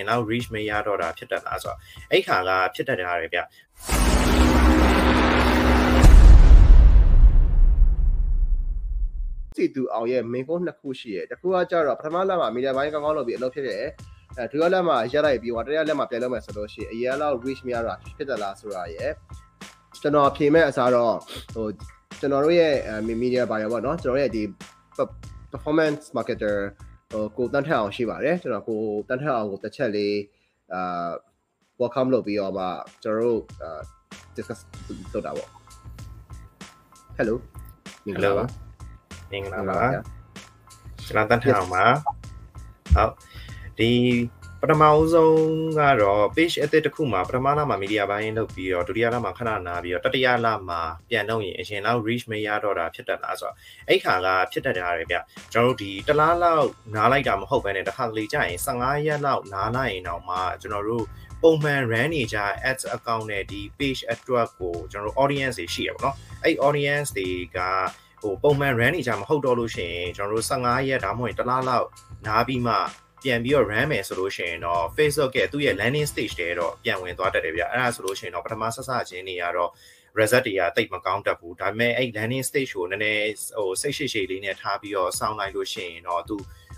ရင်လောက် reach မရတော့တာဖြစ်တတ်လားဆိုတော့အဲ့ခါကဖြစ်တတ်တယ်ဗျစီတူအောင်ရဲ့ main ကုန်းနှစ်ခုရှိရဲ့တခုကကြတော့ပထမလက်မှာ media ဘိုင်းကောင်းကောင်းလုပ်ပြီးအလုပ်ဖြစ်တယ်အဲဒုတိယလက်မှာရက်လိုက်ပြီးဟိုတတိယလက်မှာပြန်လုပ်မယ်ဆိုလို့ရှိရင်အရင်လောက် reach မရတာဖြစ်တယ်လားဆိုတာရဲ့ကျွန်တော်ဖြေမဲ့အစားတော့ဟိုကျွန်တော်တို့ရဲ့ media buyer ပေါ့နော်ကျွန်တော်ရဲ့ဒီ performance marketer ဟိုကိုတန်းထက်အောင်ရှိပါတယ်ကျွန်တော်ကိုတန်းထက်အောင်ကိုတစ်ချက်လေးအာ welcome လုပ်ပြီးတော့မှကျွန်တော်တို့အာ discuss လုပ်တာပေါ့ hello မင်္ဂလာပါမင်္ဂလာပါကျွန်တော်တန်းထက်အောင်ပါဟုတ်ဒီ ပထမအဦးဆုံးကတော့ page အသစ်တစ်ခုမှာပထမလမှာ media buying လုပ်ပြီးတော့ဒုတိယလမှာခဏနာပြီးတော့တတိယလမှာပြန်တော့ရင်အရင်လောက် reach မရတော့တာဖြစ်တတ်လားဆိုတော့အဲ့ခါကဖြစ်တတ်တယ်ဗျကျွန်တော်တို့ဒီတလားလောက်နားလိုက်တာမဟုတ်ဘဲနဲ့တစ်ခါလေကြာရင်15ရက်လောက်နားလိုက်ရင်တော့မှကျွန်တော်တို့ပုံမှန် run နေကြ ads account နဲ့ဒီ page အတွက်ကိုကျွန်တော်တို့ audience တွေရှိရပါတော့အဲ့ audience တွေကဟိုပုံမှန် run နေကြမဟုတ်တော့လို့ရှိရင်ကျွန်တော်တို့15ရက်ဒါမှမဟုတ်တလားလောက်နားပြီးမှ ပြန်ပြီးတော့ run မယ်ဆိုလို့ရှိရင်တော့ Facebook ရဲ့သူ့ရဲ့ landing stage တွေတော့ပြန်ဝင်သွားတတ်တယ်ဗျအဲ့ဒါဆိုလို့ရှိရင်တော့ပထမဆက်စချင်းတွေကတော့ result တွေကတိတ်မကောင်းတတ်ဘူးဒါပေမဲ့အဲ့ landing stage ကိုနည်းနည်းဟိုစိတ်ရှိရှိလေးနဲ့ထားပြီးတော့စောင်းလိုက်လို့ရှိရင်တော့သူ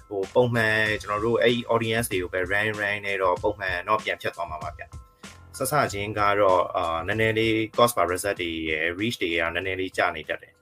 ဟိုပုံမှန်ကျွန်တော်တို့အဲ့ audience တွေကိုပဲ run run နဲ့တော့ပုံမှန်တော့ပြန်ဖြတ်သွားမှာပါဗျဆက်စချင်းကတော့အာနည်းနည်းလေး cost per result တွေရဲ့ reach တွေကနည်းနည်းလေးကျနေတတ်တယ်